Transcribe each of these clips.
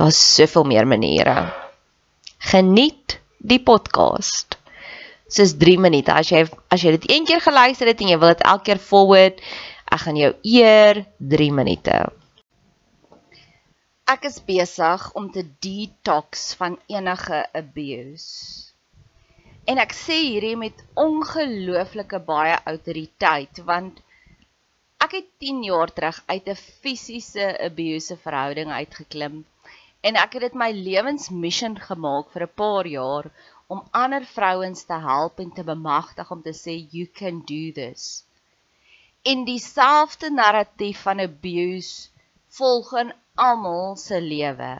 Daar's soveel meer maniere. Geniet die podcast. Dis 3 minute. As jy as jy dit een keer geluister het en jy wil dit elke keer forward, ek gaan jou eer 3 minute. Ek is besig om te detox van enige abuse. En ek sê hierdie met ongelooflike baie autoriteit want ek het 10 jaar terug uit 'n fisiese abuse verhouding uitgeklim en ek het dit my lewensmissie gemaak vir 'n paar jaar om ander vrouens te help en te bemagtig om te sê you can do this. In dieselfde narratief van abuse volg in almal se lewe.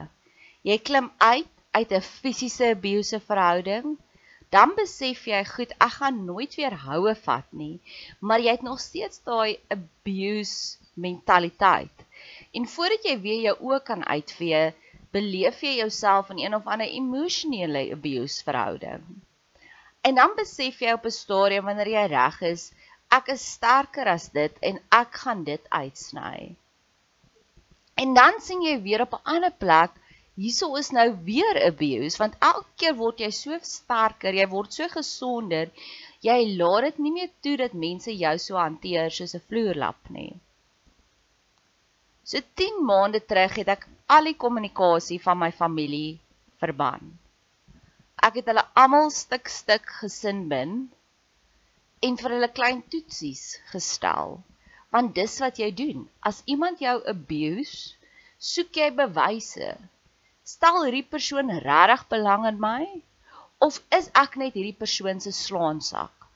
Jy klim uit uit 'n fisiese abuse verhouding, dan besef jy, goed, ek gaan nooit weer houe vat nie, maar jy het nog steeds daai abuse mentaliteit. En voordat jy weer jou oë kan uitvee, beleef jy jouself in een of ander emosionele abuse verhouding. En dan besef jy op 'n stadium wanneer jy reg is, ek is sterker as dit en ek gaan dit uitsny. En dan sien jy weer op 'n ander plek, hierso is nou weer abuse want elke keer word jy so sterker, jy word so gesonder, jy laat dit nie meer toe dat mense jou so hanteer soos 'n vloerlap nie. So 10 maande terug het ek al die kommunikasie van my familie verban. Ek het hulle almal stuk stuk gesin bin en vir hulle klein toetsies gestel. Want dis wat jy doen. As iemand jou abuse, soek jy bewyse. Stel hierdie persoon regtig belang in my of is ek net hierdie persoon se slaansak?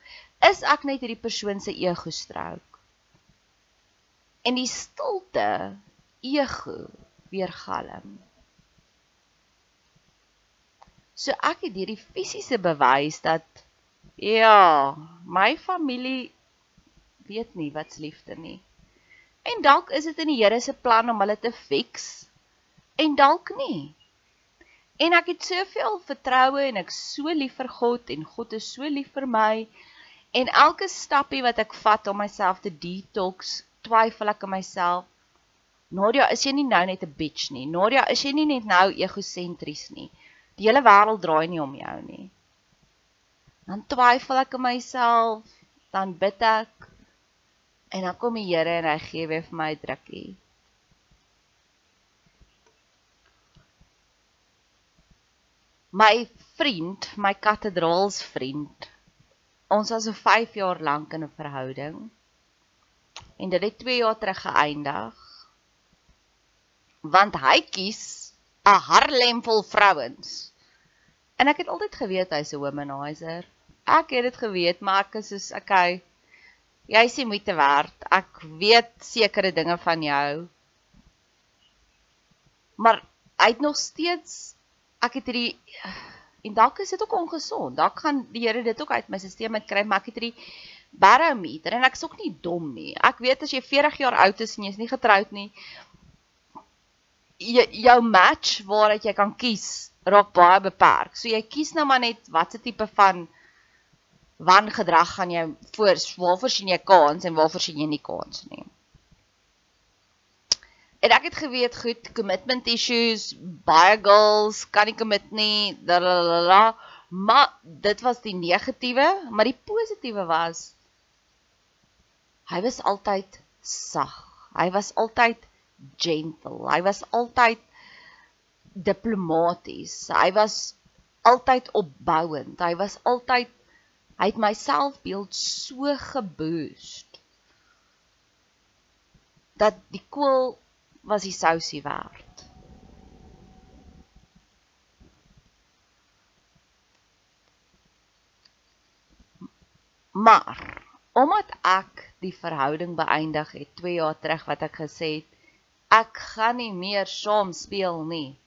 Is ek net hierdie persoon se ego strook? En die stilte ego weergalm. So ek het hierdie fisiese bewys dat ja, my familie weet nie wat's liefde nie. En dalk is dit in die Here se plan om hulle te fix en dalk nie. En ek het soveel vertroue en ek so lief vir God en God is so lief vir my. En elke stappie wat ek vat om myself te detox, twyfel ek in myself. Nadia, is jy nie nou net 'n bitch nie? Nadia, is jy nie net nou egosentries nie? Die hele wêreld draai nie om jou nie. Dan twyfel ek in myself, dan bid ek en dan kom die Here en hy gee weer vir my 'n drukkie. My vriend, my kathedraals vriend. Ons was so 5 jaar lank in 'n verhouding. En dit het 2 jaar terug geëindig. Want hy kies 'n Harlem vol vrouens. En ek het altyd geweet hy's 'n womanizer. Ek het dit geweet, maar ek is soos okay. Jy is nie moeite werd. Ek weet sekere dinge van jou. Maar hy het nog steeds ek het hierdie en dalk is dit ook ongesond. Dalk gaan die Here dit ook uit my stelsel met kry, maar ek het hierdie barometer en ek is ook nie dom nie. Ek weet as jy 40 jaar oud is en jy's nie getroud nie, jou match waaruit jy kan kies raak baie beperk. So jy kies nou maar net watse tipe van wangedrag gaan jy voor waarvoor sien jy kans en waarvoor sien jy nie kans nie. En ek het geweet goed, commitment issues, baie girls kan nie commit nie, lalala. Maar dit was die negatiewe, maar die positiewe was hy was altyd sag. Hy was altyd gentle. Hy was altyd diplomaties. Hy was altyd opbouend. Hy was altyd hy het my selfbeeld so geboost dat die koel was die sousie werd. Maar omdat ek die verhouding beëindig het 2 jaar terug wat ek gesê het ek gaan nie meer saam speel nie.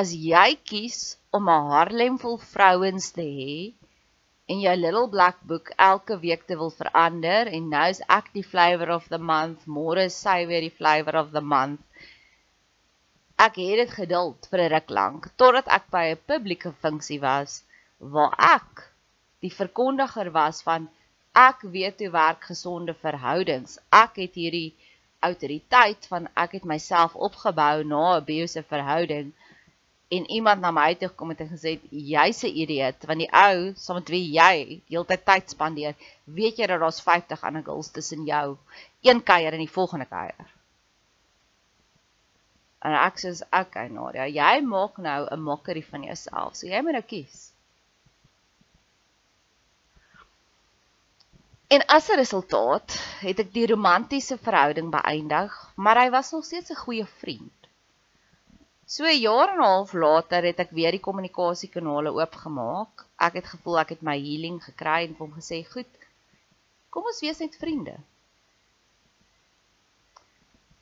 As jy kies om 'n Harlem vol vrouens te hê en jou little black book elke week te wil verander en nou is ek die flavor of the month, môre is sy weer die flavor of the month. Ek het dit geduld vir 'n ruk lank totdat ek by 'n publieke funksie was waar ek die verkondiger was van ek weet hoe werk gesonde verhoudings. Ek het hierdie autoriteit van ek het myself opgebou na 'n biose verhouding en iemand na my toe gekom het en gesê jy's 'n idioot want die ou saam met wie jy heeltyd tyd spandeer, weet jy dat daar's 50 ander girls tussen jou, een kuier en die volgende kuier. En ek sê okay Nadia, jy maak nou 'n mokkerie van jouself. So jy moet nou kies. En as 'n resultaat het ek die romantiese verhouding beëindig, maar hy was nog steeds 'n goeie vriend. So 'n jaar en 'n half later het ek weer die kommunikasiekanale oopgemaak. Ek het gevoel ek het my healing gekry en hom gesê, "Goed. Kom ons wees net vriende."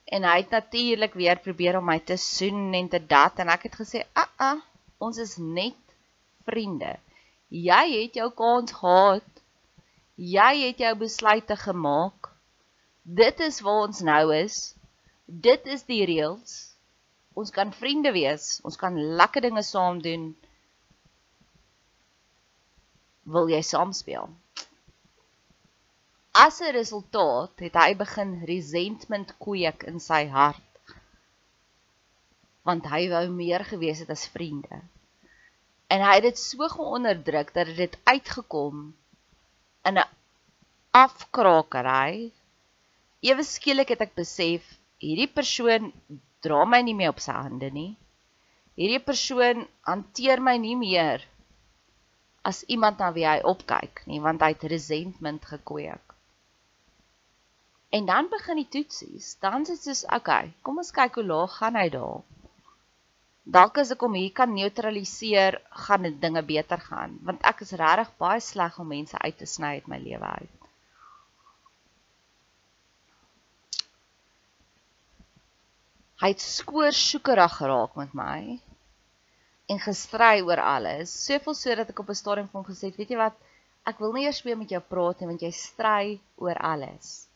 En hy het natuurlik weer probeer om my te soen en te dat en ek het gesê, "Aa, ah, ah, ons is net vriende. Jy het jou kans gehad. Jy het jou besluite gemaak. Dit is waar ons nou is. Dit is die reëls." Ons kan vriende wees. Ons kan lekker dinge saam doen. Wil jy saam speel? As 'n resultaat het hy begin resentment kweek in sy hart. Want hy wou meer gewees het as vriende. En hy het dit so geonderdruk dat dit uitgekom in 'n afkrakery. Ewe skielik het ek besef hierdie persoon dra my nie meer op sy hande nie. Hierdie persoon hanteer my nie meer as iemand na wie hy opkyk nie, want hy het resentment gekweek. En dan begin die toetsies. Dan sê dit soos, okay, kom ons kyk hoe laag gaan hy daar. Dalk as ek hom hier kan neutraliseer, gaan dit dinge beter gaan, want ek is regtig baie sleg om mense uit te sny uit my lewe uit. Hy het skoorsoekerig geraak met my en gestry oor alles. Soveel so dat ek op 'n stadium vir hom gesê het, weet jy wat, ek wil nie eers weer met jou praat nie want jy stry oor alles.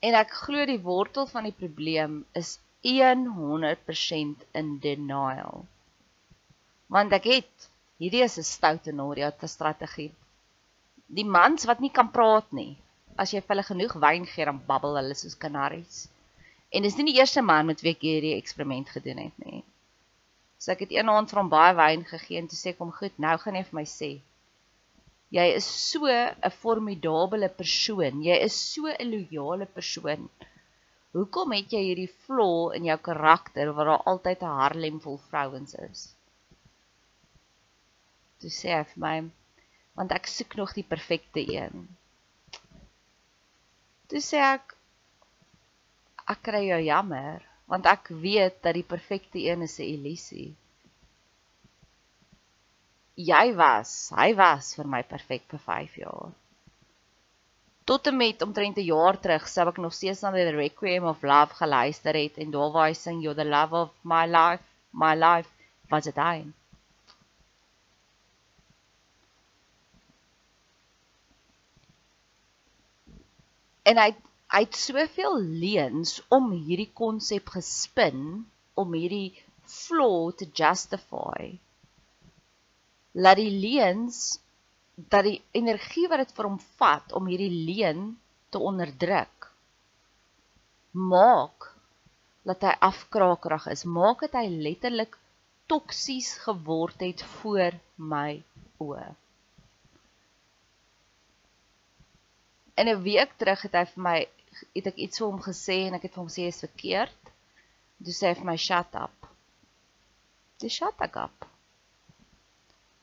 En ek glo die wortel van die probleem is 100% in denial. Want ek het hierdie is 'n stoute Nadia te strategie. Die mans wat nie kan praat nie. As jy vir hulle genoeg wyn gee, dan babbel hulle soos kanaries. En dis nie die eerste man met wie ek hierdie eksperiment gedoen het nie. So ek het eendag van baie wyn gegee en toe sê ek hom, "Goed, nou gaan jy vir my sê. Jy is so 'n formidable persoon. Jy is so 'n loyale persoon. Hoekom het jy hierdie flaw in jou karakter waar daar altyd 'n Harlem vol vrouens is?" Toe sê hy vir my, "Want ek soek nog die perfekte een." Toe sê ek, ek kry jou jammer want ek weet dat die perfekte een is 'n illusie. Jy was, hy was vir my perfek vir 5 jaar. Tot en met omtrent 'n jaar terug sou ek nog steeds na die Requiem of Love geluister het en daar waar hy sing you're the love of my life, my life was it hy. En hy hy het soveel leuns om hierdie konsep gespin om hierdie flaw te justify. Laat die leuns dat die energie wat dit vir hom vat om hierdie leuen te onderdruk maak dat hy afkrakerig is, maak dit hy letterlik toksies geword het voor my oë. In 'n week terug het hy vir my het ek iets vir hom gesê en ek het vir hom sê is verkeerd. Toe sê hy vir my shut up. Dis shut up.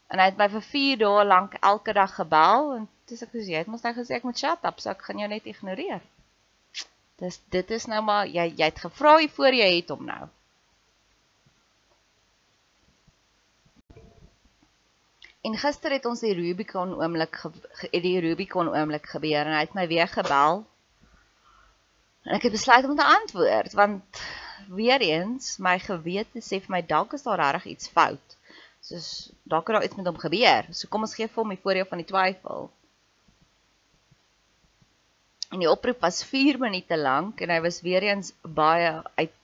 En hy het my vir 4 dae lank elke dag gebel en dis ek gesê jy het mos nou gesê ek moet shut up, so ek gaan jou net ignoreer. Dis dit is nou maar jy jy het gevra hier voor jy het hom nou. En gister het ons die Rubicon oomblik die Rubicon oomblik gebeur en hy het my weer gebel En ek het besluit om te antwoord want weer eens my gewete sê vir my dalk is daar regtig iets fout. Soos dalk het daar iets met hom gebeur. So kom ons gee vir hom die voordeel van die twyfel. En die oproep was 4 minute lank en hy was weer eens baie uit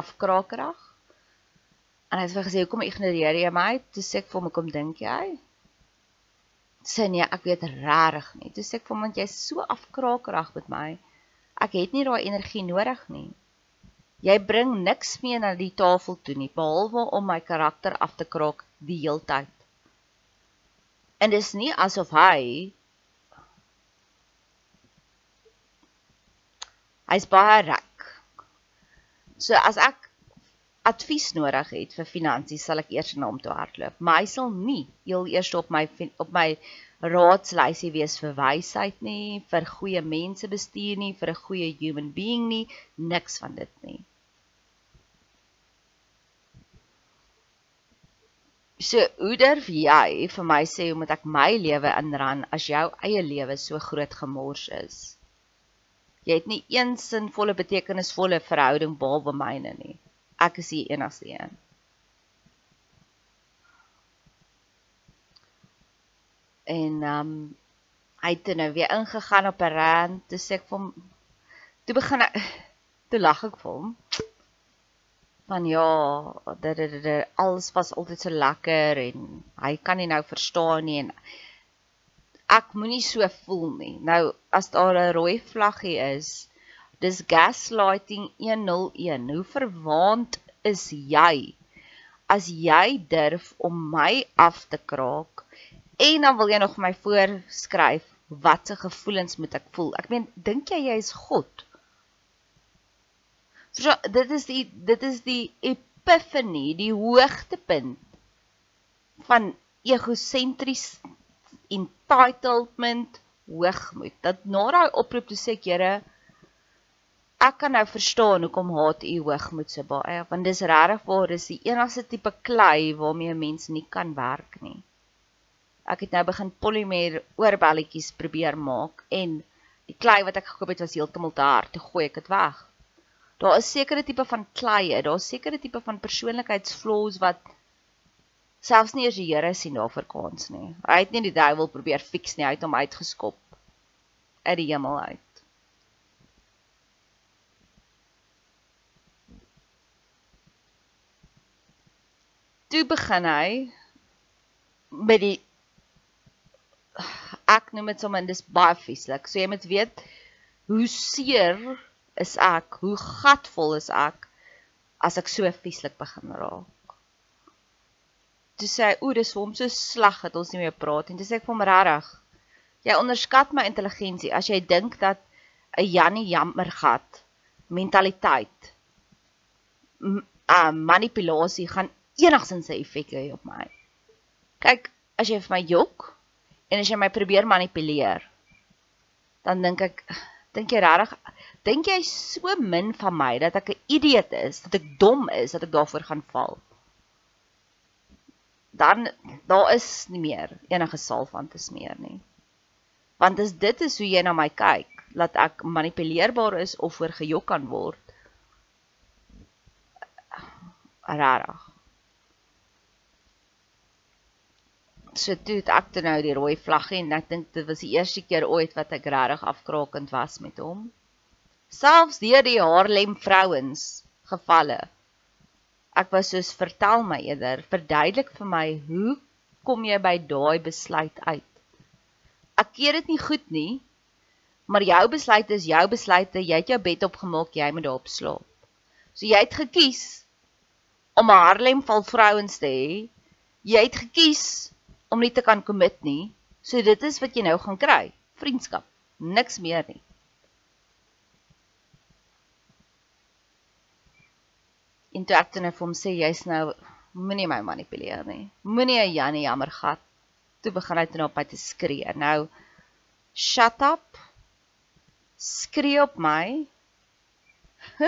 afkrakerig. En hy het vir gesê hoekom ignoreer jy my? Toe sê ek vir hom hoekom dink jy? Sê nee, ek weet regtig nie. Toe sê ek vir hom want jy's so afkrakerig met my. Ek het nie daai energie nodig nie. Jy bring niks meer na die tafel toe nie behalwe om my karakter af te kraak die heeltyd. En dis nie asof hy hy's baie ryk. So as ek advies nodig het vir finansies, sal ek eers na hom toe hardloop. Maar hy sal nie heel eers op my op my raadslysie wees vir wysheid nie, vir goeie mense bestuur nie, vir 'n goeie human being nie, niks van dit nie. So, hoe durf jy vir my sê hoe moet ek my lewe inran as jou eie lewe so groot gemors is? Jy het nie een sinvolle betekenisvolle verhouding behalwe myne nie. Ek is die enigste een. en ehm um, hy het nou weer ingegaan op 'n rand sê ek hom toe begin ek toe lag ek vir hom van ja dat dit alles was altyd so lekker en hy kan nie nou verstaan nie en ek moenie so voel nie nou as daar 'n rooi vlaggie is dis gaslighting 101 hoe verwaand is jy as jy durf om my af te kraak En dan wil jy nog my voorskryf watse gevoelens moet ek voel? Ek meen, dink jy jy is God? So dit is die dit is die epiphany, die hoogtepunt van egosentries entitlement hoogmoed. Dat na daai oproep toe sê ek, Here, ek kan nou verstaan hoekom haat u hoogmoed so baie, want dis regtig waar dis die enigste tipe klei waarmee 'n mens nie kan werk nie ek het nou begin polymer oorbelletjies probeer maak en die klei wat ek gekoop het was heeltemal te hard, toe gooi ek dit weg. Daar is sekere tipe van kleie, daar is sekere tipe van persoonlikheidsflaws wat selfs nie eers die Here sien daarvoor kans nie. Hy het nie die duiwel probeer fix nie, hy het hom uitgeskop uit die hemel uit. Toe begin hy met die ek noem dit sommer dis baie vieslik. So jy moet weet hoe seer is ek, hoe gatvol is ek as ek so vieslik begin raak. Toe sê hy, "O, dis vir hom so sleg dat ons nie meer praat nie." Toe sê ek vir hom regtig, "Jy onderskat my intelligensie as jy dink dat 'n Jannie jammergat mentaliteit uh manipulasie gaan enigsins 'n effek hê op my. Kyk, as jy vir my jok en as jy my probeer manipuleer, dan dink ek dink jy regtig dink jy so min van my dat ek 'n idioot is, dat ek dom is dat ek daarvoor gaan val. Dan daar is nie meer enige salf aan te smeer nie. Want as dit is hoe jy na my kyk, dat ek manipuleerbaar is of voor gejok kan word, rarig. So toe het ek toe nou die rooi vlaggie en ek dink dit was die eerste keer ooit wat ek regtig afkrakend was met hom. Selfs deur die Haarlem vrouens gevalle. Ek was soos vertel my eerder, verduidelik vir my hoe kom jy by daai besluit uit? Ek keer dit nie goed nie, maar jou besluit is jou besluite, jy het jou bed opgemaak, jy moet daarop slaap. So jy het gekies om 'n Harlem val vrouens te hê. Jy het gekies om nie te kan commit nie. So dit is wat jy nou gaan kry. Vriendskap, niks meer nie. En toe ek dan vir hom sê jy's nou moenie my manipuleer nie. Moenie 'n Jannie jammer gat. Toe begin hy toe op my te skree. Nou shut up. Skree op my.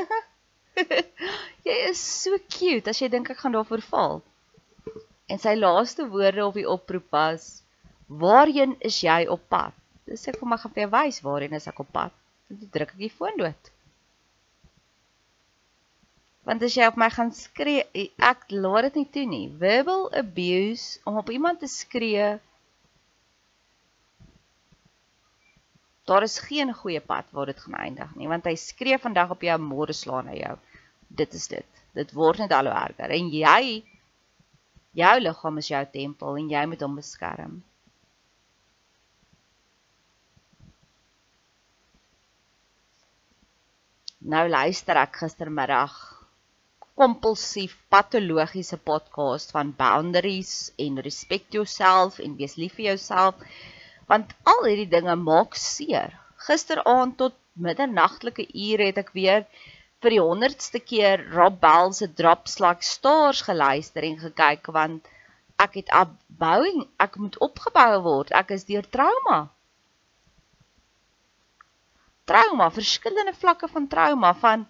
jy is so cute as jy dink ek gaan daarvoor val. En sy laaste woorde op die oproep was: "Waarheen is jy op pad?" Dis ek vir my gaan vir wys waarheen is ek op pad. En toe druk ek die foon dood. Want as jy op my gaan skree, ek laat dit nie toe nie. Verbal abuse om op iemand te skree Daar is geen goeie pad waar dit gaan eindig nie, want hy skree vandag op jou môre slaan hy jou. Dit is dit. Dit word net al hoe erger en jy jou liggaam is jou tempel en jy moet hom beskerm. Nou luister ek gistermiddag kompulsief patologiese podcast van boundaries en respect yourself en wees lief vir jouself want al hierdie dinge maak seer. Gisteraand tot middernagtelike ure het ek weer vir die 100ste keer Rob Bell se Drops Like Stars geluister en gekyk want ek het upbouing, ek moet opgebou word. Ek is deur trauma. Trauma, verskillende vlakke van trauma van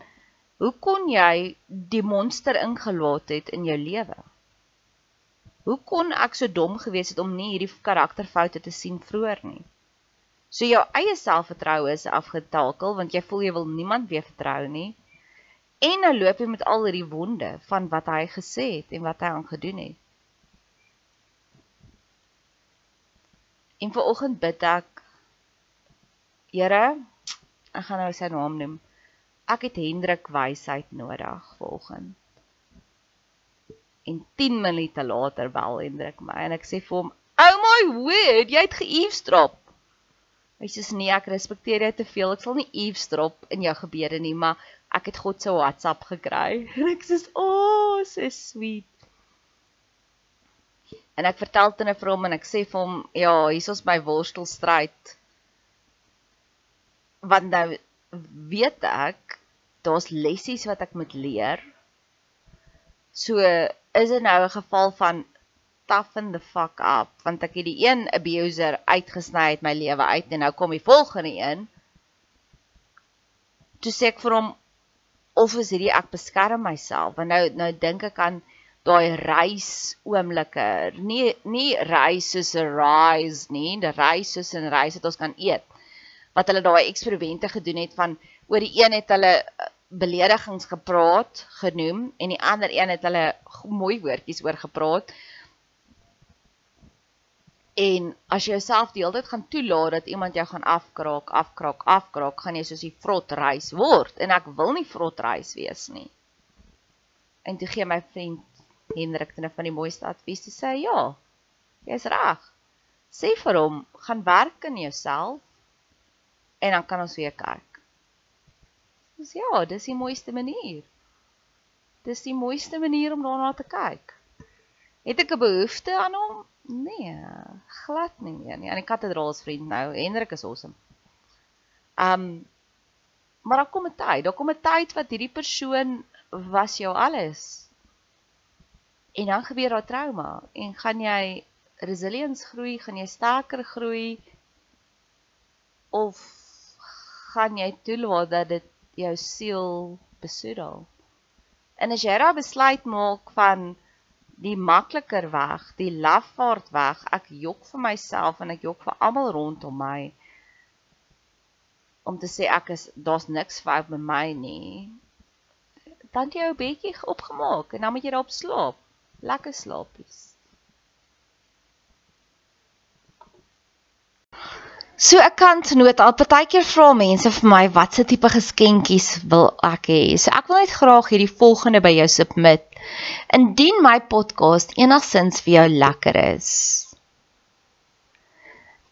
hoe kon jy die monster ingelaat het in jou lewe? Hoe kon ek so dom gewees het om nie hierdie karakterfoute te sien vroeër nie? So jou eie selfvertroue is afgetakel want jy voel jy wil niemand weer vertrou nie. En nou loop jy met al hierdie wonde van wat hy gesê het en wat hy aan gedoen het. En vir oggend bid ek Here, ek gaan nou sy naam noem. Ek het Hendrik wysheid nodig vir oggend en 10 minute later bel Hendrik my en ek sê vir hom, "Oh my word, jy het ge-eavesdrop." Hy sê, "Nee, ek respekteer jou te veel. Ek sal nie eavesdrop in jou gebede nie, maar ek het God se WhatsApp gekry." En ek sê, "O, oh, so sweet." En ek vertel dit net vir hom en ek sê vir hom, "Ja, hier is ons by worstelstryd." Want nou weet ek daar's lessies wat ek moet leer. So is dit nou 'n geval van toughen the fuck up want ek het die een abuser uitgesny uit my lewe uit en nou kom die volgende een. Toe sê ek vir hom of is hierdie ek beskerm myself want nou nou dink ek aan daai reis oomblikke. Nie nie reis soos 'n rise nie, die reis soos 'n reis wat ons kan eet. Wat hulle daai eksperimente gedoen het van oor die een het hulle beledigings gepraat genoem en die ander een het hulle mooi woordjies oor gepraat. En as jy jouself die hele tyd gaan toelaat dat iemand jou gaan afkraak, afkraak, afkraak, gaan jy soos die vrot reis word en ek wil nie vrot reis wees nie. En toe gee my vriend Hendrik het 'n van die mooiste advies te sê, ja. Jy's reg. Sê vir hom, gaan werk in jouself en dan kan ons weer kyk. Dis ja, dis die mooiste manier. Dis die mooiste manier om daarna te kyk. Het ek 'n behoefte aan hom? Nee, glad nie meer nie. Aan die katedraalsvriend nou, Hendrik is awesome. Um maar daar kom 'n tyd, daar kom 'n tyd wat hierdie persoon was jou alles. En dan gebeur daar trauma en gaan jy resilience groei, gaan jy sterker groei of gaan jy toelaat dat dit jou siel besoedel? En as jy daai besluit maak van die makliker weg, die lafaard weg, ek jok vir myself en ek jok vir almal rondom my om te sê ek is daar's niks fout met my nie. Dan jy jou bedjie opgemaak en dan moet jy daarop slaap. Lekker slaapies. So 'n kantnoot al partykeer vra mense vir my watse tipe geskenkies wil ek hê. So ek wil net graag hierdie volgende by jou submit. Indien my podcast enigsins vir jou lekker is,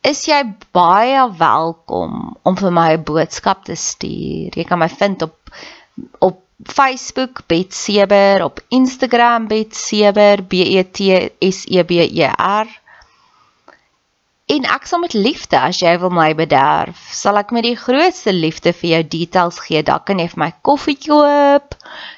is jy baie welkom om vir my 'n boodskap te stuur. Jy kan my vind op op Facebook Betseber, op Instagram Betseber B E T S E B E R En ek sal met liefde as jy wil my bederf, sal ek met die grootste liefde vir jou details gee. Dalk kan jy vir my koffie koop